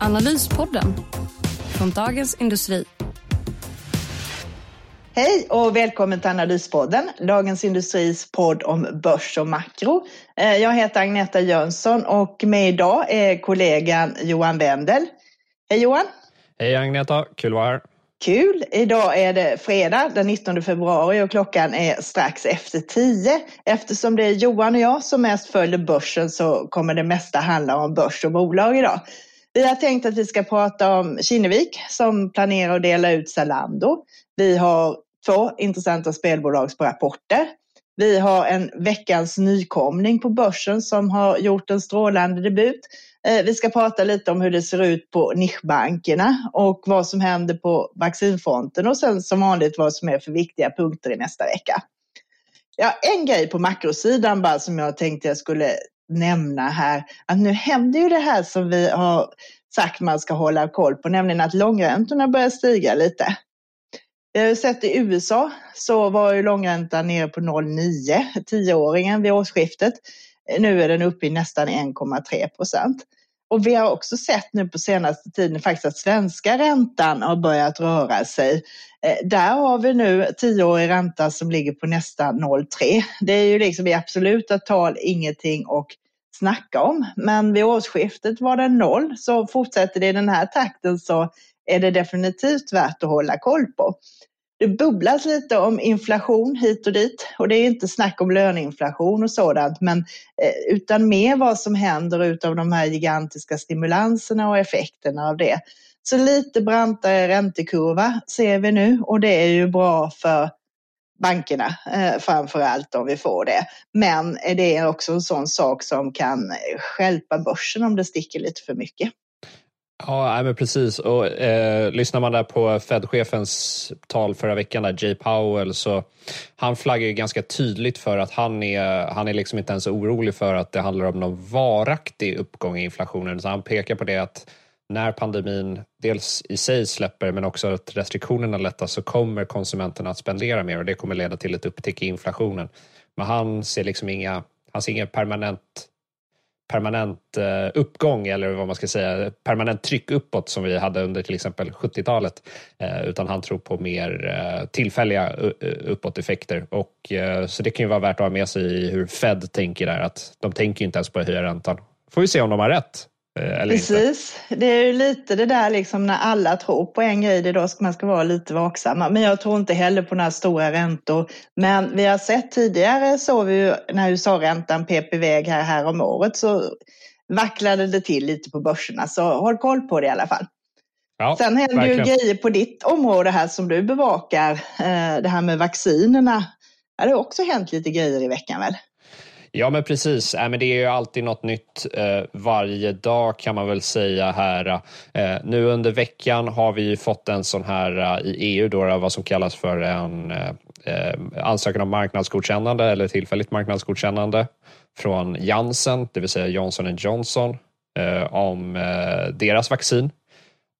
Analyspodden från Dagens Industri. Hej och välkommen till Analyspodden, Dagens Industris podd om börs och makro. Eh, jag heter Agneta Jönsson och med idag är kollegan Johan Wendel. Hej Johan! Hej Agneta, kul att vara här. Kul! Idag är det fredag den 19 februari och klockan är strax efter 10. Eftersom det är Johan och jag som mest följer börsen så kommer det mesta handla om börs och bolag idag. Vi har tänkt att vi ska prata om Kinnevik som planerar att dela ut Zalando. Vi har två intressanta spelbolagsrapporter. Vi har en veckans nykomling på börsen som har gjort en strålande debut. Eh, vi ska prata lite om hur det ser ut på nischbankerna och vad som händer på vaccinfronten och sen som vanligt vad som är för viktiga punkter i nästa vecka. Ja, en grej på makrosidan bara som jag tänkte jag skulle nämna här, att nu händer ju det här som vi har sagt man ska hålla koll på, nämligen att långräntorna börjar stiga lite. Vi har ju sett i USA så var ju långräntan nere på 0,9, tioåringen vid årsskiftet. Nu är den uppe i nästan 1,3 procent. Och vi har också sett nu på senaste tiden faktiskt att svenska räntan har börjat röra sig. Eh, där har vi nu tioårig ränta som ligger på nästan 0,3. Det är ju liksom i absoluta tal ingenting att snacka om. Men vid årsskiftet var den noll, så fortsätter det i den här takten så är det definitivt värt att hålla koll på. Det bubblas lite om inflation hit och dit och det är inte snack om löneinflation och sådant men eh, utan mer vad som händer utav de här gigantiska stimulanserna och effekterna av det. Så lite brantare räntekurva ser vi nu och det är ju bra för bankerna eh, framför allt om vi får det. Men det är också en sån sak som kan skälpa börsen om det sticker lite för mycket. Ja, men precis. Och, eh, lyssnar man där på Fed-chefens tal förra veckan, där, Jay Powell, så han flaggar ju ganska tydligt för att han är, han är liksom inte ens orolig för att det handlar om någon varaktig uppgång i inflationen. Så han pekar på det att när pandemin dels i sig släpper men också att restriktionerna lättas så kommer konsumenterna att spendera mer och det kommer leda till ett upptick i inflationen. Men han ser liksom inga, han ser inget permanent permanent eh, uppgång eller vad man ska säga, permanent tryck uppåt som vi hade under till exempel 70-talet. Eh, utan han tror på mer eh, tillfälliga uppåteffekter. Och, eh, så det kan ju vara värt att ha med sig i hur Fed tänker där, att de tänker inte ens på att höja räntan. Får vi se om de har rätt. Eh, Precis, inte. det är ju lite det där liksom när alla tror på en grej, det är då ska man ska vara lite vaksamma. Men jag tror inte heller på några stora räntor. Men vi har sett tidigare så vi ju när USA-räntan pep iväg här, här om året så vacklade det till lite på börserna. Så håll koll på det i alla fall. Ja, Sen händer verkligen. ju grejer på ditt område här som du bevakar. Eh, det här med vaccinerna. Det har också hänt lite grejer i veckan väl? Ja, men precis. Äh, men det är ju alltid något nytt eh, varje dag kan man väl säga här. Eh, nu under veckan har vi fått en sån här eh, i EU då, eh, vad som kallas för en eh, eh, ansökan om marknadsgodkännande eller tillfälligt marknadsgodkännande från Janssen, det vill säga Johnson Johnson, eh, om eh, deras vaccin.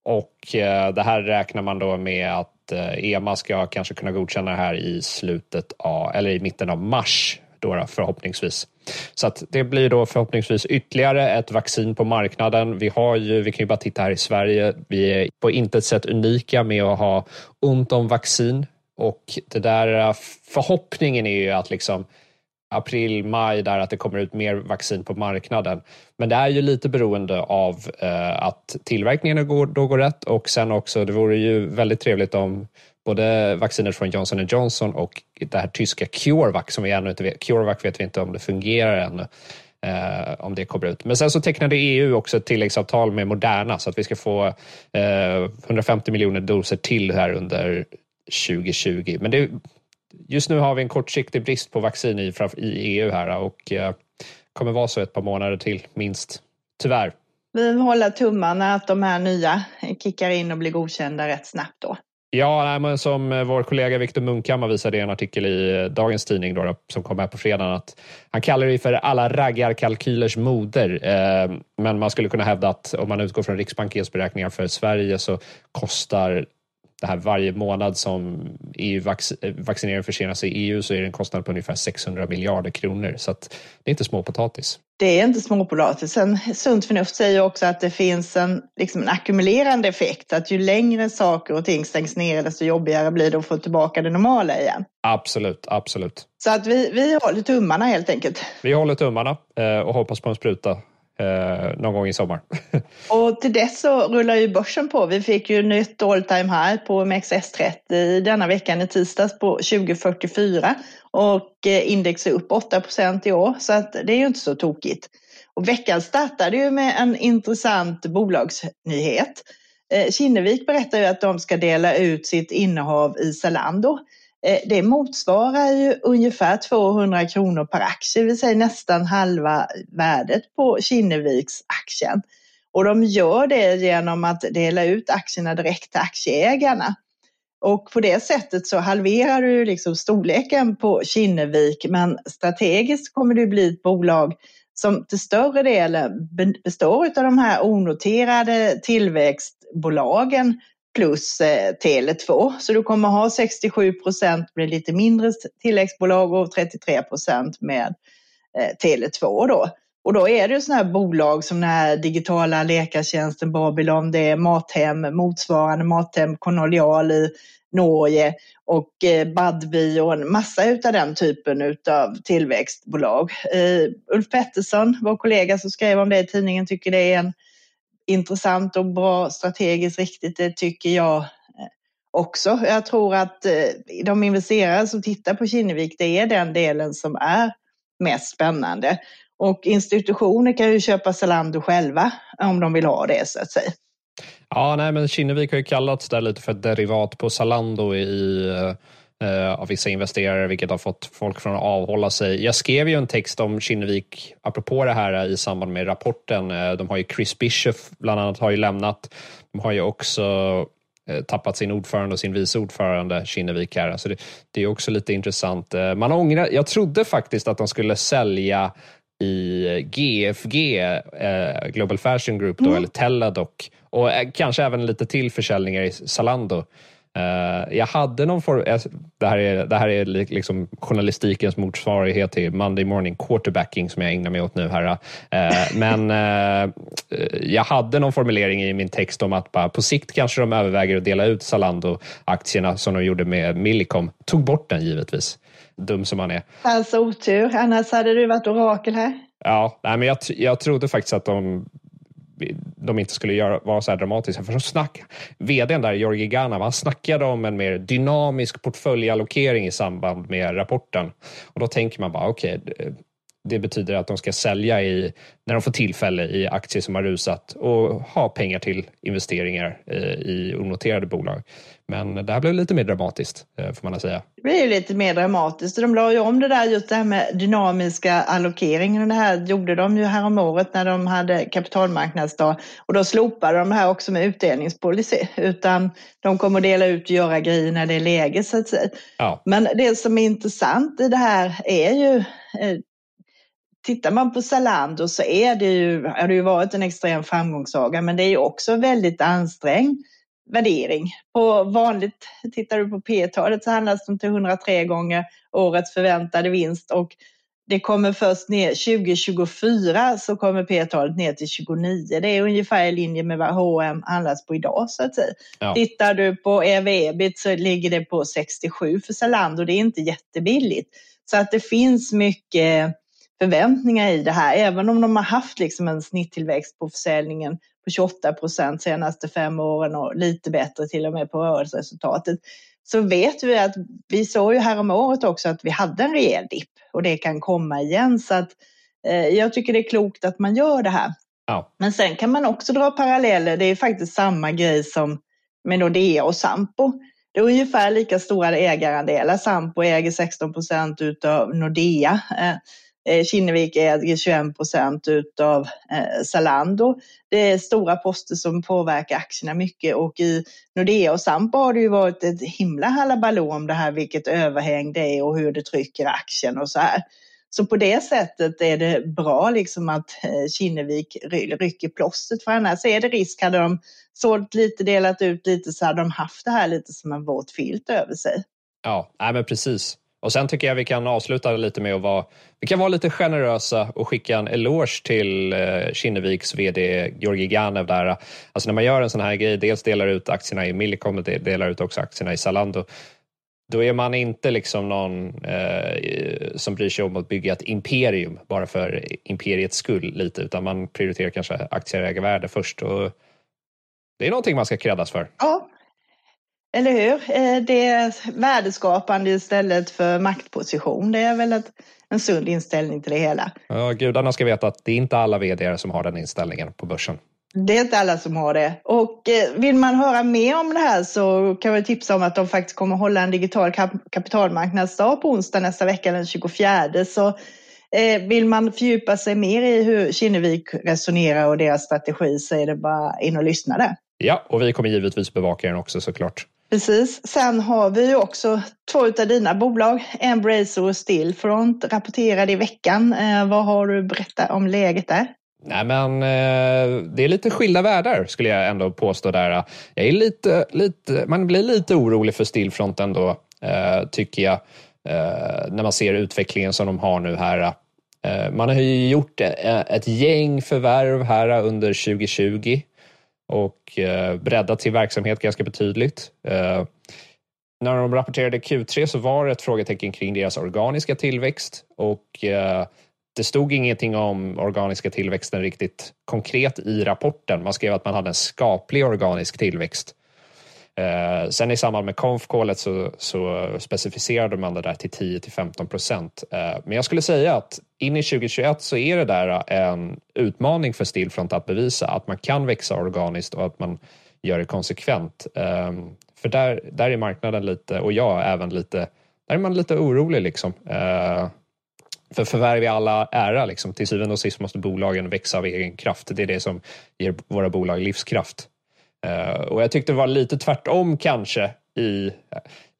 Och eh, det här räknar man då med att EMA ska kanske kunna godkänna det här i slutet av, eller i mitten av mars då, förhoppningsvis. Så att det blir då förhoppningsvis ytterligare ett vaccin på marknaden. Vi, har ju, vi kan ju bara titta här i Sverige. Vi är på intet sätt unika med att ha ont om vaccin och det där förhoppningen är ju att liksom april, maj där att det kommer ut mer vaccin på marknaden. Men det är ju lite beroende av eh, att tillverkningen går, då går rätt och sen också, det vore ju väldigt trevligt om både vaccinet från Johnson Johnson och det här tyska CureVac som vi ännu inte vet. CureVac vet vi inte om det fungerar ännu. Eh, om det kommer ut. Men sen så tecknade EU också ett tilläggsavtal med Moderna så att vi ska få eh, 150 miljoner doser till här under 2020. Men det, just nu har vi en kortsiktig brist på vaccin i, i EU här och eh, kommer vara så ett par månader till minst. Tyvärr. Vi håller tummarna att de här nya kickar in och blir godkända rätt snabbt då. Ja, men som eh, vår kollega Viktor Munkhammar visade i en artikel i eh, dagens tidning då, som kom här på fredagen att han kallar det för alla raggarkalkylers moder. Eh, men man skulle kunna hävda att om man utgår från Riksbankens beräkningar för Sverige så kostar det här varje månad som EU vaccineringen försenas i EU så är det en kostnad på ungefär 600 miljarder kronor. Så det är inte småpotatis. Det är inte småpotatis. Sen, sunt förnuft säger också att det finns en, liksom en ackumulerande effekt. Att ju längre saker och ting stängs ner desto jobbigare blir det att få tillbaka det normala igen. Absolut, absolut. Så att vi, vi håller tummarna helt enkelt. Vi håller tummarna eh, och hoppas på en spruta eh, någon gång i sommar. och till dess så rullar ju börsen på. Vi fick ju nytt all time high på OMXS30 denna veckan i tisdags på 2044 och eh, index är upp 8% i år så att det är ju inte så tokigt. Och veckan startade ju med en intressant bolagsnyhet. Eh, Kinnevik berättar ju att de ska dela ut sitt innehav i Zalando Eh, det motsvarar ju ungefär 200 kronor per aktie, det vill säga nästan halva värdet på Kinneviks aktien. Och de gör det genom att dela ut aktierna direkt till aktieägarna. Och på det sättet så halverar du liksom storleken på Kinnevik, men strategiskt kommer det bli ett bolag som till större delen består av de här onoterade tillväxtbolagen plus eh, Tele2. Så du kommer ha 67 procent med lite mindre tilläggsbolag och 33 procent med eh, Tele2 då. Och då är det ju sådana här bolag som den här digitala läkartjänsten Babylon, det är Mathem, motsvarande Mathem Konolial i Norge och eh, Budbee och en massa utav den typen av tillväxtbolag. Eh, Ulf Pettersson, vår kollega som skrev om det i tidningen, tycker det är en intressant och bra strategiskt riktigt, det tycker jag eh, också. Jag tror att eh, de investerare som tittar på Kinnevik, det är den delen som är mest spännande. Och institutioner kan ju köpa Zalando själva om de vill ha det så att säga. Ja, nej, men Kinnevik har ju kallats där lite för ett derivat på Zalando i eh, eh, av vissa investerare, vilket har fått folk från att avhålla sig. Jag skrev ju en text om Kinnevik, apropå det här i samband med rapporten. Eh, de har ju Chris Bischoff bland annat har ju lämnat. De har ju också eh, tappat sin ordförande och sin vice ordförande Kinnevik här. Alltså det, det är också lite intressant. Eh, man ångrar, jag trodde faktiskt att de skulle sälja i GFG, eh, Global Fashion Group, då, mm. eller Teladoc och eh, kanske även lite till försäljningar i Zalando. Uh, jag hade någon form, det här är, det här är liksom journalistikens motsvarighet till Monday morning quarterbacking som jag ägnar mig åt nu här. Uh, men uh, jag hade någon formulering i min text om att bara, på sikt kanske de överväger att dela ut Zalando-aktierna som de gjorde med Millicom. Tog bort den givetvis. Dum som man är. Alltså otur, annars hade du varit orakel här. Ja, nej, men jag, jag trodde faktiskt att de de inte skulle göra, vara så här dramatiska. För så snack, vdn där, Georgi Ganov, han snackade om en mer dynamisk portföljallokering i samband med rapporten. Och då tänker man bara, okej, okay, det betyder att de ska sälja i, när de får tillfälle i aktier som har rusat och ha pengar till investeringar eh, i onoterade bolag. Men det här blev lite mer dramatiskt eh, får man säga. Det blir lite mer dramatiskt. De la ju om det där just det här med dynamiska allokeringen. Det här gjorde de ju häromåret när de hade kapitalmarknadsdag. Och då slopade de det här också med utdelningspolicy. Utan de kommer att dela ut och göra grejer när det är läge så att säga. Ja. Men det som är intressant i det här är ju eh, Tittar man på Zalando så är det ju, har det ju varit en extrem framgångssaga men det är ju också väldigt ansträngd värdering. På vanligt, tittar du på P-talet så handlas de till 103 gånger årets förväntade vinst och det kommer först ner 2024 så kommer P-talet ner till 29. Det är ungefär i linje med vad H&M handlas på idag så att säga. Ja. Tittar du på EV-ebit så ligger det på 67 för Zalando. Det är inte jättebilligt. Så att det finns mycket förväntningar i det här. Även om de har haft liksom en snitttillväxt på försäljningen på 28 procent senaste fem åren och lite bättre till och med på rörelseresultatet. Så vet vi att vi såg ju här om året också att vi hade en rejäl dipp och det kan komma igen. Så att eh, jag tycker det är klokt att man gör det här. Ja. Men sen kan man också dra paralleller. Det är faktiskt samma grej som med Nordea och Sampo. Det är ungefär lika stora ägarandelar. Sampo äger 16 procent utav Nordea. Eh, Eh, Eh, Kinnevik äger 21 procent utav eh, Zalando. Det är stora poster som påverkar aktierna mycket och i Nordea och Sampo har det ju varit ett himla halabaloo om det här, vilket överhäng det är och hur det trycker aktien och så här. Så på det sättet är det bra liksom att eh, Kinnevik rycker plåstret för annars är det risk, hade de sålt lite, delat ut lite så hade de haft det här lite som en våt filt över sig. Ja, nej men precis. Och sen tycker jag vi kan avsluta lite med att vara, vi kan vara lite generösa och skicka en eloge till eh, Kinneviks vd Georgi Ganev där. Alltså när man gör en sån här grej, dels delar ut aktierna i Millicom och delar ut också aktierna i Zalando. Då är man inte liksom någon eh, som bryr sig om att bygga ett imperium bara för imperiets skull lite, utan man prioriterar kanske aktieägarvärde först. Och det är någonting man ska kreddas för. Ja, eller hur? Eh, det är värdeskapande istället för maktposition. Det är väl ett, en sund inställning till det hela. Ja, gudarna ska veta att det är inte alla vd som har den inställningen på börsen. Det är inte alla som har det. Och eh, vill man höra mer om det här så kan vi tipsa om att de faktiskt kommer hålla en digital kap kapitalmarknadsdag på onsdag nästa vecka den 24. Så eh, vill man fördjupa sig mer i hur Kinnevik resonerar och deras strategi så är det bara in och lyssna där. Ja, och vi kommer givetvis bevaka den också såklart. Precis. Sen har vi ju också två av dina bolag, Embracer och Stillfront, rapporterade i veckan. Eh, vad har du berättat om läget där? Nej, men eh, det är lite skilda världar skulle jag ändå påstå där. Jag är lite, lite, man blir lite orolig för Stillfront ändå, eh, tycker jag, när man ser utvecklingen som de har nu här. Man har ju gjort ett gäng förvärv här under 2020 och eh, breddat sin verksamhet ganska betydligt. Eh, när de rapporterade Q3 så var det ett frågetecken kring deras organiska tillväxt och eh, det stod ingenting om organiska tillväxten riktigt konkret i rapporten. Man skrev att man hade en skaplig organisk tillväxt. Eh, sen i samband med konfkålet så, så specificerade man det där till 10 till 15 procent. Eh, men jag skulle säga att in i 2021 så är det där eh, en utmaning för Stillfront att bevisa att man kan växa organiskt och att man gör det konsekvent. Eh, för där, där är marknaden lite, och jag även lite, där är man lite orolig liksom. Eh, för förvärv i alla ära, liksom. till syvende och sist måste bolagen växa av egen kraft. Det är det som ger våra bolag livskraft. Eh, och jag tyckte det var lite tvärtom kanske i,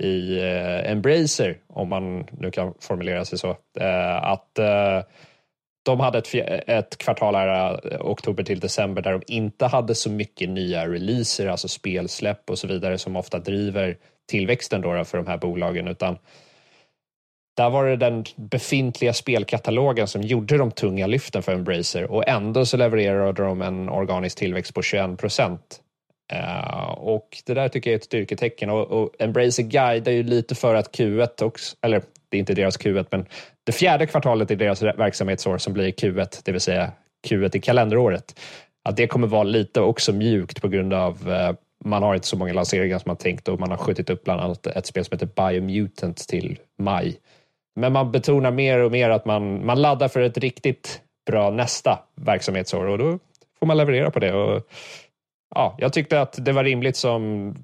i uh, Embracer, om man nu kan formulera sig så. Uh, att de hade ett, ett kvartal här, oktober till december, där de inte hade så mycket nya releaser, alltså spelsläpp och så vidare, som ofta driver tillväxten då för de här bolagen, utan där var det den befintliga spelkatalogen som gjorde de tunga lyften för Embracer och ändå så levererade de en organisk tillväxt på 21 procent. Uh, och det där tycker jag är ett styrketecken och, och Embracer guidar ju lite för att Q1 också, eller det är inte deras Q1, men det fjärde kvartalet i deras verksamhetsår som blir Q1, det vill säga Q1 i kalenderåret, att det kommer vara lite också mjukt på grund av uh, man har inte så många lanseringar som man tänkt och man har skjutit upp bland annat ett spel som heter Biomutant till maj. Men man betonar mer och mer att man, man laddar för ett riktigt bra nästa verksamhetsår och då får man leverera på det. Och ja, jag tyckte att det var rimligt som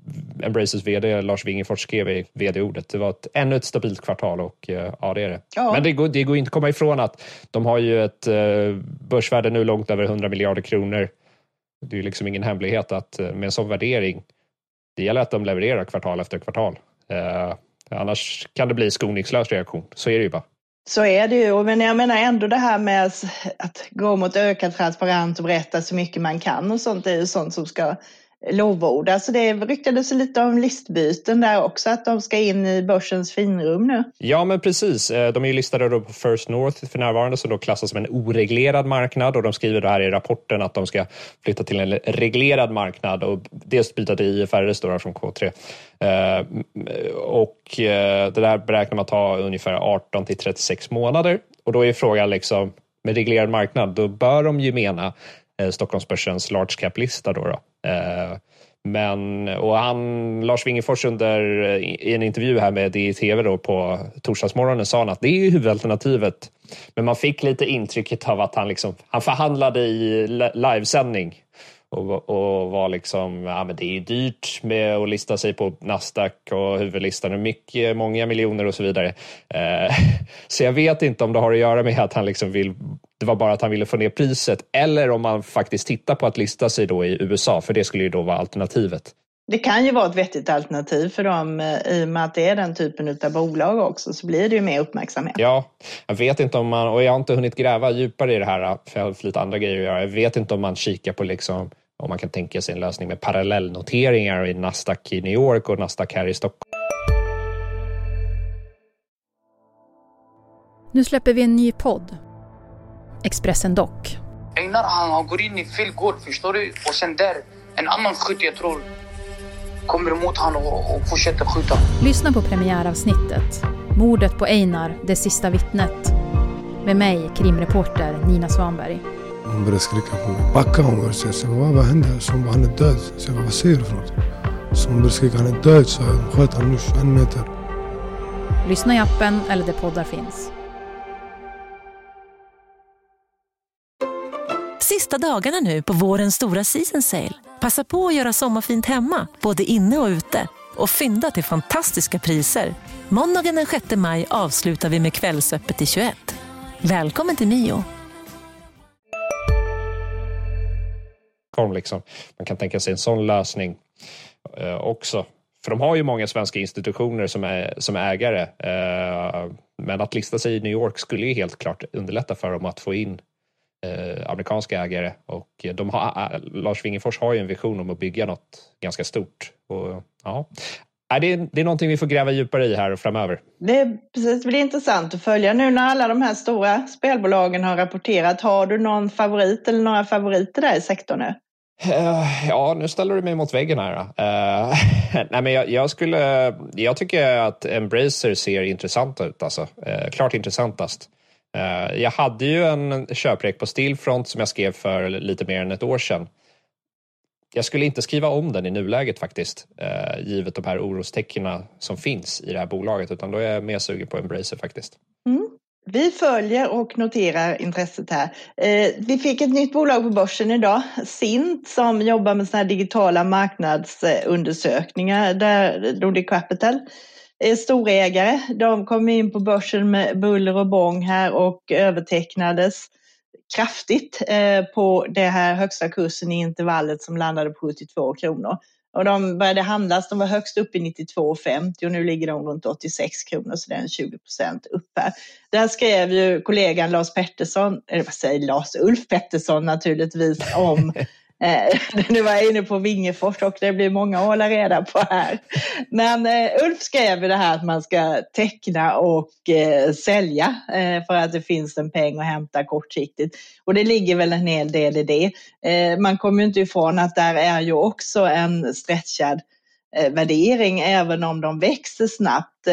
Embraces vd Lars Wingefors skrev i vd-ordet. Det var ett, ännu ett stabilt kvartal och eh, ja, det är det. Ja. Men det går, det går inte att komma ifrån att de har ju ett uh, börsvärde nu långt över 100 miljarder kronor. Det är liksom ingen hemlighet att uh, med en sån värdering, det gäller att de levererar kvartal efter kvartal. Uh, annars kan det bli skoningslös reaktion. Så är det ju bara. Så är det ju, men jag menar ändå det här med att gå mot ökad transparens och berätta så mycket man kan och sånt det är ju sånt som ska lovord. Alltså det ryktades lite om listbyten där också, att de ska in i börsens finrum nu. Ja, men precis. Eh, de är ju listade då på First North för närvarande som då klassas som en oreglerad marknad och de skriver då här i rapporten att de ska flytta till en reglerad marknad och dels byta till IFRS då från K3. Och eh, det där beräknar man ta ungefär 18 till 36 månader och då är frågan liksom med reglerad marknad, då bör de ju mena eh, Stockholmsbörsens large cap-lista då. då. Eh, men, och han, Lars Wingefors under, eh, i en intervju här med DTV då på torsdagsmorgonen sa han att det är huvudalternativet. Men man fick lite intrycket av att han, liksom, han förhandlade i livesändning. och, och var liksom, ja men det är ju dyrt med att lista sig på Nasdaq och huvudlistan är mycket, många miljoner och så vidare. Eh, så jag vet inte om det har att göra med att han liksom vill, det var bara att han ville få ner priset eller om man faktiskt tittar på att lista sig då i USA, för det skulle ju då vara alternativet. Det kan ju vara ett vettigt alternativ för dem eh, i och med att det är den typen av bolag också så blir det ju mer uppmärksamhet. Ja, jag vet inte om man, och jag har inte hunnit gräva djupare i det här för jag har lite andra grejer att göra. Jag vet inte om man kikar på liksom om man kan tänka sig en lösning med parallellnoteringar i Nasdaq i New York och Nasdaq här i Stockholm. Nu släpper vi en ny podd. Expressen Dock. Einar han går in i fel gård, förstår du? Och sen där, en annan skytt jag tror kommer emot honom och, och fortsätter skjuta. Lyssna på premiäravsnittet. Mordet på Einar, det sista vittnet. Med mig, krimreporter Nina Svanberg. Hon började skrika på mig. Backa hon började säga. Så vad, vad hände? Så hon bara, han är död. Så vad säger du för något? Så hon började skrika, han är död. Så jag sköt honom nu 21 meter. Lyssna i appen eller där poddar finns. Sista dagarna nu på vårens stora season sale. Passa på att göra sommarfint hemma, både inne och ute. Och fynda till fantastiska priser. Måndagen den 6 maj avslutar vi med Kvällsöppet i 21. Välkommen till Mio. Liksom. Man kan tänka sig en sån lösning eh, också. För de har ju många svenska institutioner som är, som ägare. Eh, men att lista sig i New York skulle ju helt klart underlätta för dem att få in amerikanska ägare. Och de har, eh, Lars Wingefors har ju en vision om att bygga något ganska stort. Och, ja. Det är, det är någonting vi får gräva djupare i här framöver. Det, är, precis, det blir intressant att följa nu när alla de här stora spelbolagen har rapporterat. Har du någon favorit eller några favoriter där i sektorn nu? Uh, ja, nu ställer du mig mot väggen här. Uh, nej, men jag, jag, skulle, jag tycker att Embracer ser intressant ut. Alltså. Uh, klart intressantast. Eh, jag hade ju en köprek på Stillfront som jag skrev för lite mer än ett år sedan. Jag skulle inte skriva om den i nuläget faktiskt, eh, givet de här orostecknen som finns i det här bolaget, utan då är jag mer sugen på Embracer faktiskt. Mm. Vi följer och noterar intresset här. Eh, vi fick ett nytt bolag på börsen idag, Sint, som jobbar med såna digitala marknadsundersökningar där Nordic Capital Eh, storägare. De kom in på börsen med buller och bång här och övertecknades kraftigt eh, på det här högsta kursen i intervallet som landade på 72 kronor. Och de började handlas, de var högst upp i 92,50 och nu ligger de runt 86 kronor så det är en 20 procent upp här. Där skrev ju kollegan Lars Pettersson, eller vad säger Lars, Ulf Pettersson naturligtvis om Eh, nu var jag inne på Vingefors och det blir många att hålla reda på här. Men eh, Ulf skrev det här att man ska teckna och eh, sälja för att det finns en peng att hämta kortsiktigt. Och det ligger väl en hel del i det. Man kommer inte ifrån att där är ju också en stretchad värdering även om de växer snabbt.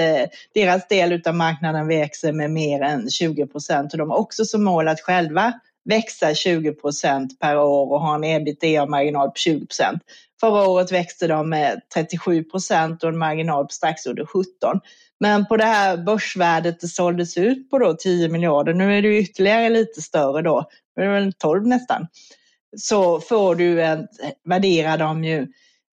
Deras del av marknaden växer med mer än 20 procent och de har också som mål att själva växa 20 procent per år och ha en ebitda-marginal på 20 procent. Förra året växte de med 37 procent och en marginal på strax under 17. Men på det här börsvärdet det såldes ut på då 10 miljarder, nu är det ytterligare lite större då, nu är det väl 12 nästan, så får du en, värderar de ju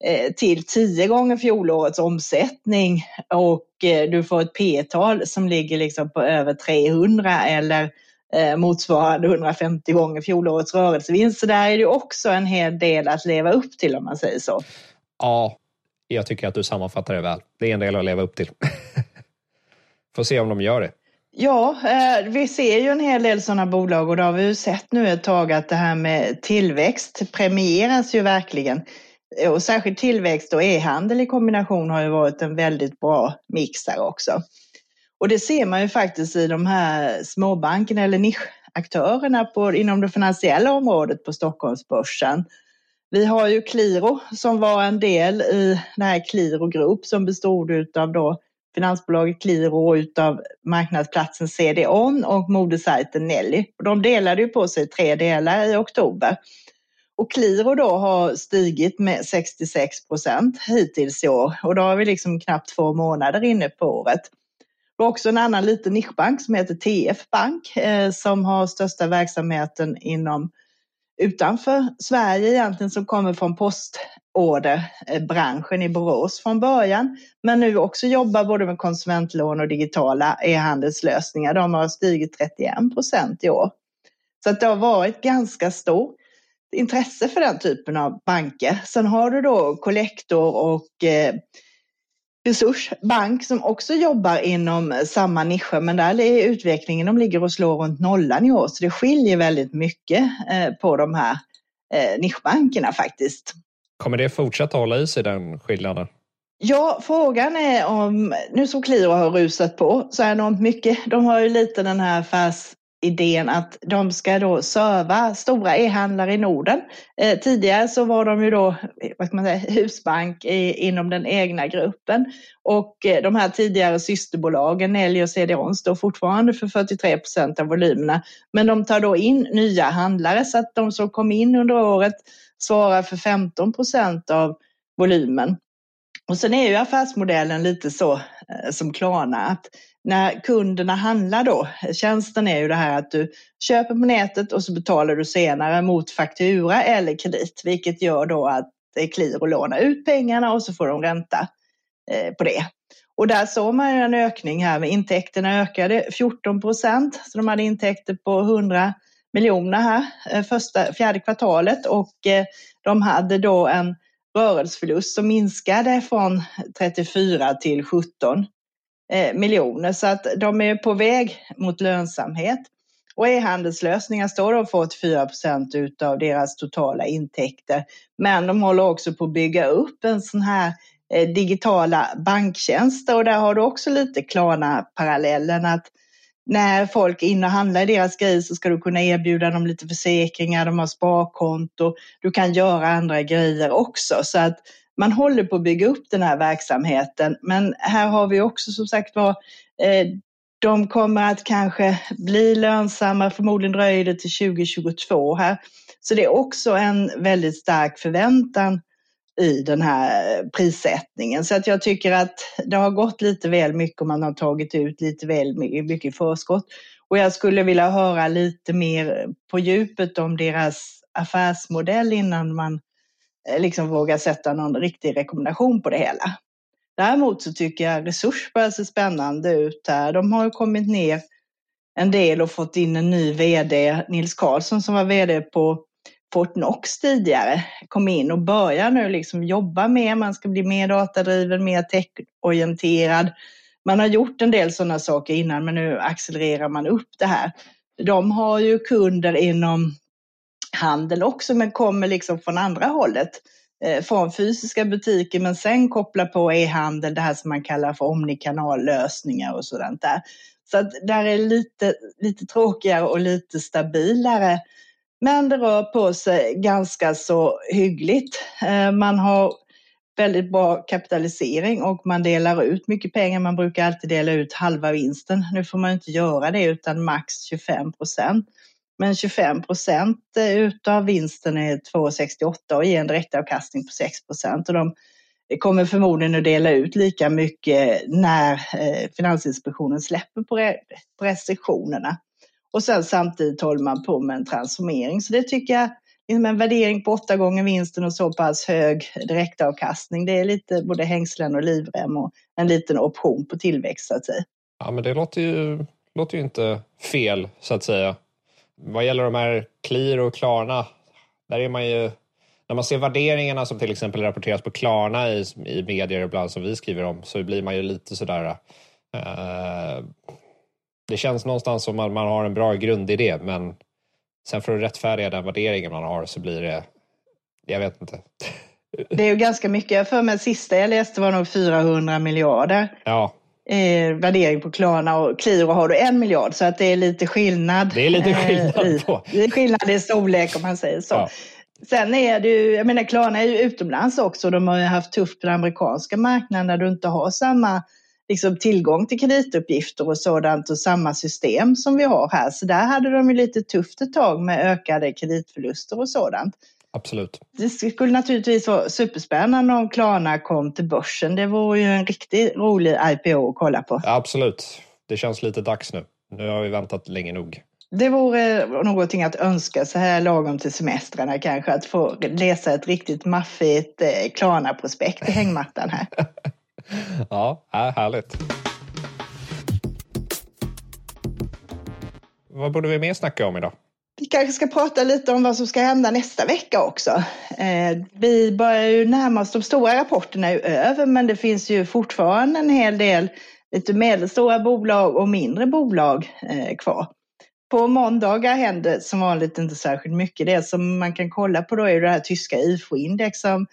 eh, till 10 gånger fjolårets omsättning och eh, du får ett P-tal som ligger liksom på över 300 eller eh, motsvarande 150 gånger fjolårets rörelsevinst. Så där är det också en hel del att leva upp till om man säger så. Ja, jag tycker att du sammanfattar det väl. Det är en del att leva upp till. Får se om de gör det. Ja, eh, vi ser ju en hel del sådana bolag och det har vi ju sett nu ett tag att det här med tillväxt premieras ju verkligen. Och särskilt tillväxt och e-handel i kombination har ju varit en väldigt bra mix där också. Och det ser man ju faktiskt i de här småbankerna eller nischaktörerna på, inom det finansiella området på Stockholmsbörsen. Vi har ju Qliro som var en del i den här Qliro Group som bestod av då finansbolaget Qliro utav marknadsplatsen CDON och modesajten Nelly. De delade ju på sig tre delar i oktober. Och Qliro då har stigit med 66 procent hittills i år och då har vi liksom knappt två månader inne på året. Vi har också en annan liten nischbank som heter TF Bank eh, som har största verksamheten inom utanför Sverige egentligen som kommer från postorderbranschen i Borås från början. Men nu också jobbar både med konsumentlån och digitala e-handelslösningar. De har stigit 31 procent i år. Så att det har varit ganska stort intresse för den typen av banker. Sen har du då Collector och eh, Resursbank som också jobbar inom samma nischer, men där är utvecklingen, de ligger och slår runt nollan i år, så det skiljer väldigt mycket eh, på de här eh, nischbankerna faktiskt. Kommer det fortsätta hålla i sig den skillnaden? Ja, frågan är om, nu som Qliro har rusat på så enormt mycket, de har ju lite den här affärs idén att de ska då serva stora e-handlare i Norden. Eh, tidigare så var de ju då vad ska man säga, husbank i, inom den egna gruppen och eh, de här tidigare systerbolagen Nelly och CDON står fortfarande för 43 procent av volymerna. Men de tar då in nya handlare så att de som kom in under året svarar för 15 procent av volymen. Och sen är ju affärsmodellen lite så eh, som Klarna att när kunderna handlar då, tjänsten är ju det här att du köper på nätet och så betalar du senare mot faktura eller kredit, vilket gör då att Qliro lånar ut pengarna och så får de ränta eh, på det. Och där såg man ju en ökning här med intäkterna ökade 14 procent, så de hade intäkter på 100 miljoner här eh, första, fjärde kvartalet och eh, de hade då en rörelseförlust som minskade från 34 till 17 Eh, miljoner. Så att de är på väg mot lönsamhet. Och e-handelslösningar står de för 84 procent av deras totala intäkter. Men de håller också på att bygga upp en sån här eh, digitala banktjänster och där har du också lite Klarna-parallellen att när folk är inne och handlar i deras grejer så ska du kunna erbjuda dem lite försäkringar, de har sparkonto, du kan göra andra grejer också. Så att man håller på att bygga upp den här verksamheten. Men här har vi också som sagt var, eh, de kommer att kanske bli lönsamma, förmodligen dröjer det till 2022 här. Så det är också en väldigt stark förväntan i den här prissättningen. Så att jag tycker att det har gått lite väl mycket och man har tagit ut lite väl mycket i förskott. Och jag skulle vilja höra lite mer på djupet om deras affärsmodell innan man Eh, liksom våga sätta någon riktig rekommendation på det hela. Däremot så tycker jag Resurs börjar se spännande ut här. De har ju kommit ner en del och fått in en ny VD, Nils Karlsson som var VD på Fortnox tidigare, kom in och börjar nu liksom jobba mer. Man ska bli mer datadriven, mer techorienterad. Man har gjort en del sådana saker innan men nu accelererar man upp det här. De har ju kunder inom handel också, men kommer liksom från andra hållet. Eh, från fysiska butiker, men sen koppla på e-handel, det här som man kallar för omnikanallösningar och sådant där. Så att där är lite, lite tråkigare och lite stabilare. Men det rör på sig ganska så hyggligt. Eh, man har väldigt bra kapitalisering och man delar ut mycket pengar. Man brukar alltid dela ut halva vinsten. Nu får man inte göra det utan max 25 procent. Men 25 procent eh, utav vinsten är 2,68 och ger en direktavkastning på 6 procent. Och de kommer förmodligen att dela ut lika mycket när eh, Finansinspektionen släpper på restriktionerna. Och sen samtidigt håller man på med en transformering. Så det tycker jag, liksom en värdering på åtta gånger vinsten och så pass hög direktavkastning, det är lite både hängslen och livrem och en liten option på tillväxt så att säga. Ja, men det låter ju, låter ju inte fel så att säga. Vad gäller de här Clear och Klarna, där är man ju när man ser värderingarna som till exempel rapporteras på Klarna i, i medier ibland som vi skriver om så blir man ju lite sådär uh, det känns någonstans som att man har en bra grundidé men sen för att rättfärdiga den värderingen man har så blir det, jag vet inte. Det är ju ganska mycket, för mig sista jag läste var nog 400 miljarder. Ja eh, värdering på Klarna och Qliro har du en miljard så att det är lite skillnad. Det är lite skillnad eh, på. Det är skillnad i storlek om man säger så. Ja. Sen är det ju, jag menar Klarna är ju utomlands också. De har ju haft tufft på den amerikanska marknaden där du inte har samma liksom, tillgång till kredituppgifter och sådant och samma system som vi har här. Så där hade de ju lite tufft ett tag med ökade kreditförluster och sådant. Absolut. Det skulle naturligtvis vara superspännande om Klarna kom till börsen. Det vore ju en riktigt rolig IPO att kolla på. absolut. Det känns lite dags nu. Nu har vi väntat länge nog. Det vore någonting att önska så här lagom till semestrarna kanske, att få läsa ett riktigt maffigt eh, Klarna-prospekt i hängmattan här. ja, härligt. Vad borde vi mer snacka om idag? Vi kanske ska prata lite om vad som ska hända nästa vecka också. Eh, vi börjar ju närma oss, de stora rapporterna är ju över, men det finns ju fortfarande en hel del lite medelstora bolag och mindre bolag eh, kvar. På måndagar händer som vanligt inte särskilt mycket. Det som man kan kolla på då är det här tyska IFO-index som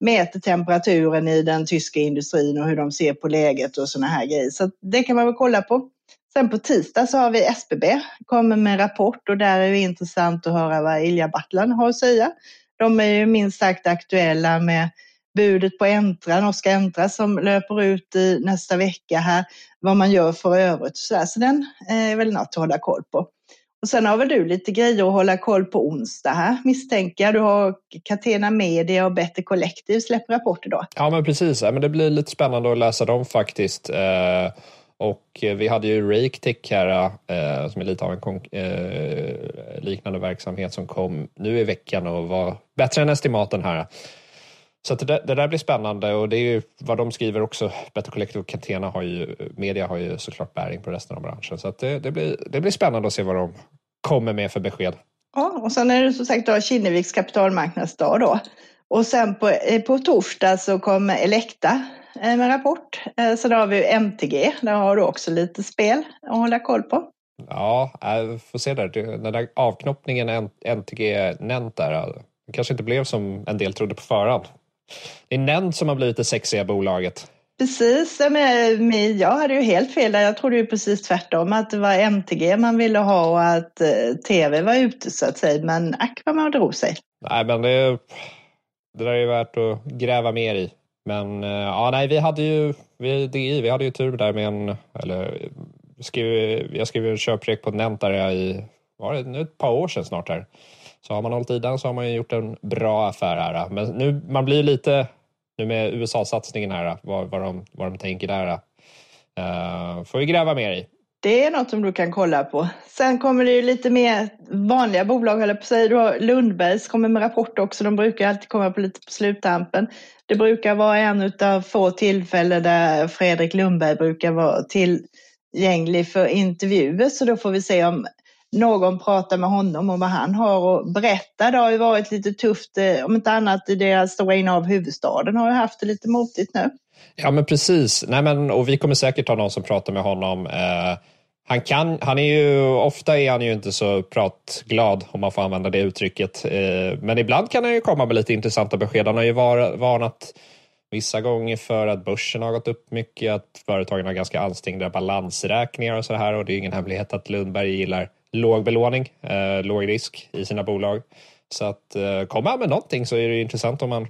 mäter temperaturen i den tyska industrin och hur de ser på läget och sådana här grejer. Så det kan man väl kolla på. Sen på tisdag så har vi SBB, kommer med en rapport och där är det intressant att höra vad Ilja Battlan har att säga. De är ju minst sagt aktuella med budet på Entra, norska Entra som löper ut i nästa vecka här, vad man gör för övrigt. Så, där. så den eh, är väl något att hålla koll på. Och sen har väl du lite grejer att hålla koll på onsdag här misstänker jag. Du har Catena Media och Better Collective släpper rapporter då. Ja men precis, men det blir lite spännande att läsa dem faktiskt. Eh, och eh, vi hade ju RakeTech här eh, som är lite av en eh, liknande verksamhet som kom nu i veckan och var bättre än estimaten här. Så det, det, där blir spännande och det är ju vad de skriver också. Better Collective och Catena har ju, media har ju såklart bäring på resten av branschen. Så det, det, blir, det blir spännande att se vad de kommer med för besked. Ja, och sen är det som sagt då Kinneviks kapitalmarknadsdag då. Och sen på, eh, på torsdag så kommer Elekta med rapport. Eh, så då har vi MTG, där har du också lite spel att hålla koll på. Ja, vi får se där. Den där avknoppningen MTG Nent där, kanske inte blev som en del trodde på förhand. Det är Nent som har blivit det sexiga bolaget. Precis, men jag hade ju helt fel där. Jag trodde ju precis tvärtom att det var MTG man ville ha och att eh, tv var ute så att säga. Men ack vad man drog sig. Nej, men det, det där är ju värt att gräva mer i. Men eh, ja, nej, vi hade ju, vi, DI, vi hade ju tur där med en, eller skrev, jag skrev en köprek på Nentare där i, var det nu ett par år sedan snart här. Så har man hållit i den så har man ju gjort en bra affär här. Men nu, man blir lite, nu med USA-satsningen här, vad, vad, de, vad de tänker där. Uh, får vi gräva mer i. Det är något som du kan kolla på. Sen kommer det ju lite mer vanliga bolag, höll på att säga. Du har Lundbergs kommer med rapport också. De brukar alltid komma på lite på sluttampen. Det brukar vara en av få tillfällen där Fredrik Lundberg brukar vara tillgänglig för intervjuer. Så då får vi se om någon pratar med honom om vad han har att berätta. Det har ju varit lite tufft, eh, om inte annat i deras stora innehav huvudstaden har ju haft det lite motigt nu. Ja men precis, Nej, men, och vi kommer säkert ha någon som pratar med honom. Eh, han, kan, han är ju, ofta är han ju inte så pratglad om man får använda det uttrycket. Eh, men ibland kan han ju komma med lite intressanta besked. Han har ju var, varnat vissa gånger för att börsen har gått upp mycket, att företagen har ganska ansträngda balansräkningar och så här. Och det är ingen hemlighet att Lundberg gillar låg belåning, eh, låg risk i sina bolag. Så att eh, kommer han med någonting så är det intressant om man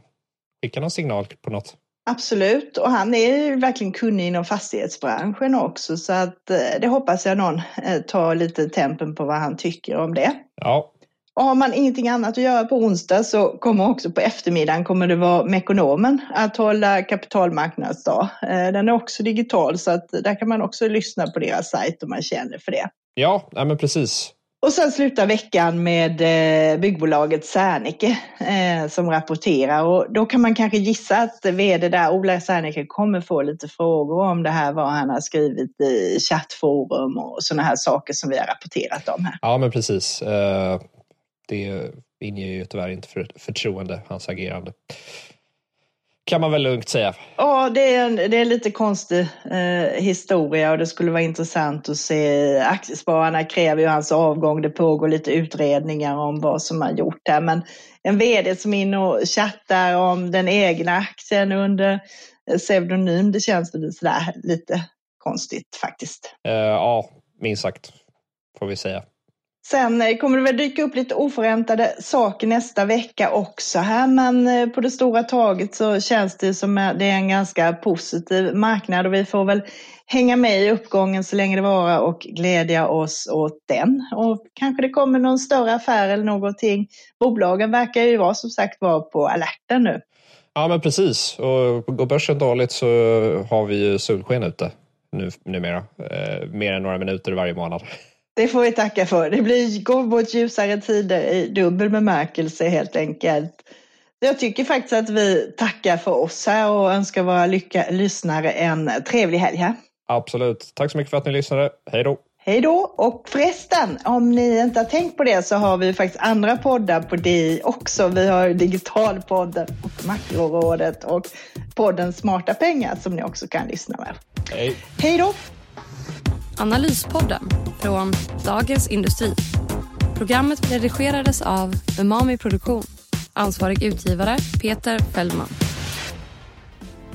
skickar någon signal på något. Absolut, och han är ju verkligen kunnig inom fastighetsbranschen också så att eh, det hoppas jag någon eh, tar lite tempen på vad han tycker om det. Ja. Och har man ingenting annat att göra på onsdag så kommer också på eftermiddagen kommer det vara Mekonomen att hålla kapitalmarknadsdag. Eh, den är också digital så att där kan man också lyssna på deras sajt om man känner för det. Ja, ja men precis. Och sen slutar veckan med eh, byggbolaget Serneke eh, som rapporterar och då kan man kanske gissa att vd där, Ola Serneke, kommer få lite frågor om det här, vad han har skrivit i chattforum och sådana här saker som vi har rapporterat om här. Ja, men precis. Eh, det inger ju tyvärr inte förtroende, hans agerande kan man väl lugnt säga. Ja, det är en, det är en lite konstig eh, historia och det skulle vara intressant att se. Aktiespararna kräver ju hans avgång. Det pågår lite utredningar om vad som har gjort här. Men en vd som är inne och chattar om den egna aktien under pseudonym, det känns sådär, lite konstigt faktiskt. Uh, ja, minst sagt får vi säga. Sen eh, kommer det väl dyka upp lite oförväntade saker nästa vecka också här, men eh, på det stora taget så känns det som att det är en ganska positiv marknad och vi får väl hänga med i uppgången så länge det varar och glädja oss åt den. Och kanske det kommer någon större affär eller någonting. Bolagen verkar ju vara som sagt vara på alerten nu. Ja men precis, och går börsen dåligt så har vi ju solsken ute nu, numera. Eh, mer än några minuter varje månad. Det får vi tacka för. Det blir, går mot ljusare tider i dubbel bemärkelse helt enkelt. Jag tycker faktiskt att vi tackar för oss här och önskar våra lycka, lyssnare en trevlig helg här. Absolut. Tack så mycket för att ni lyssnade. Hej då! Hej då! Och förresten, om ni inte har tänkt på det så har vi faktiskt andra poddar på DI också. Vi har Digitalpodden och Makrorådet och podden Smarta pengar som ni också kan lyssna med. Hej! Hej då! Analyspodden från Dagens Industri. Programmet redigerades av Umami Produktion. Ansvarig utgivare Peter Fellman.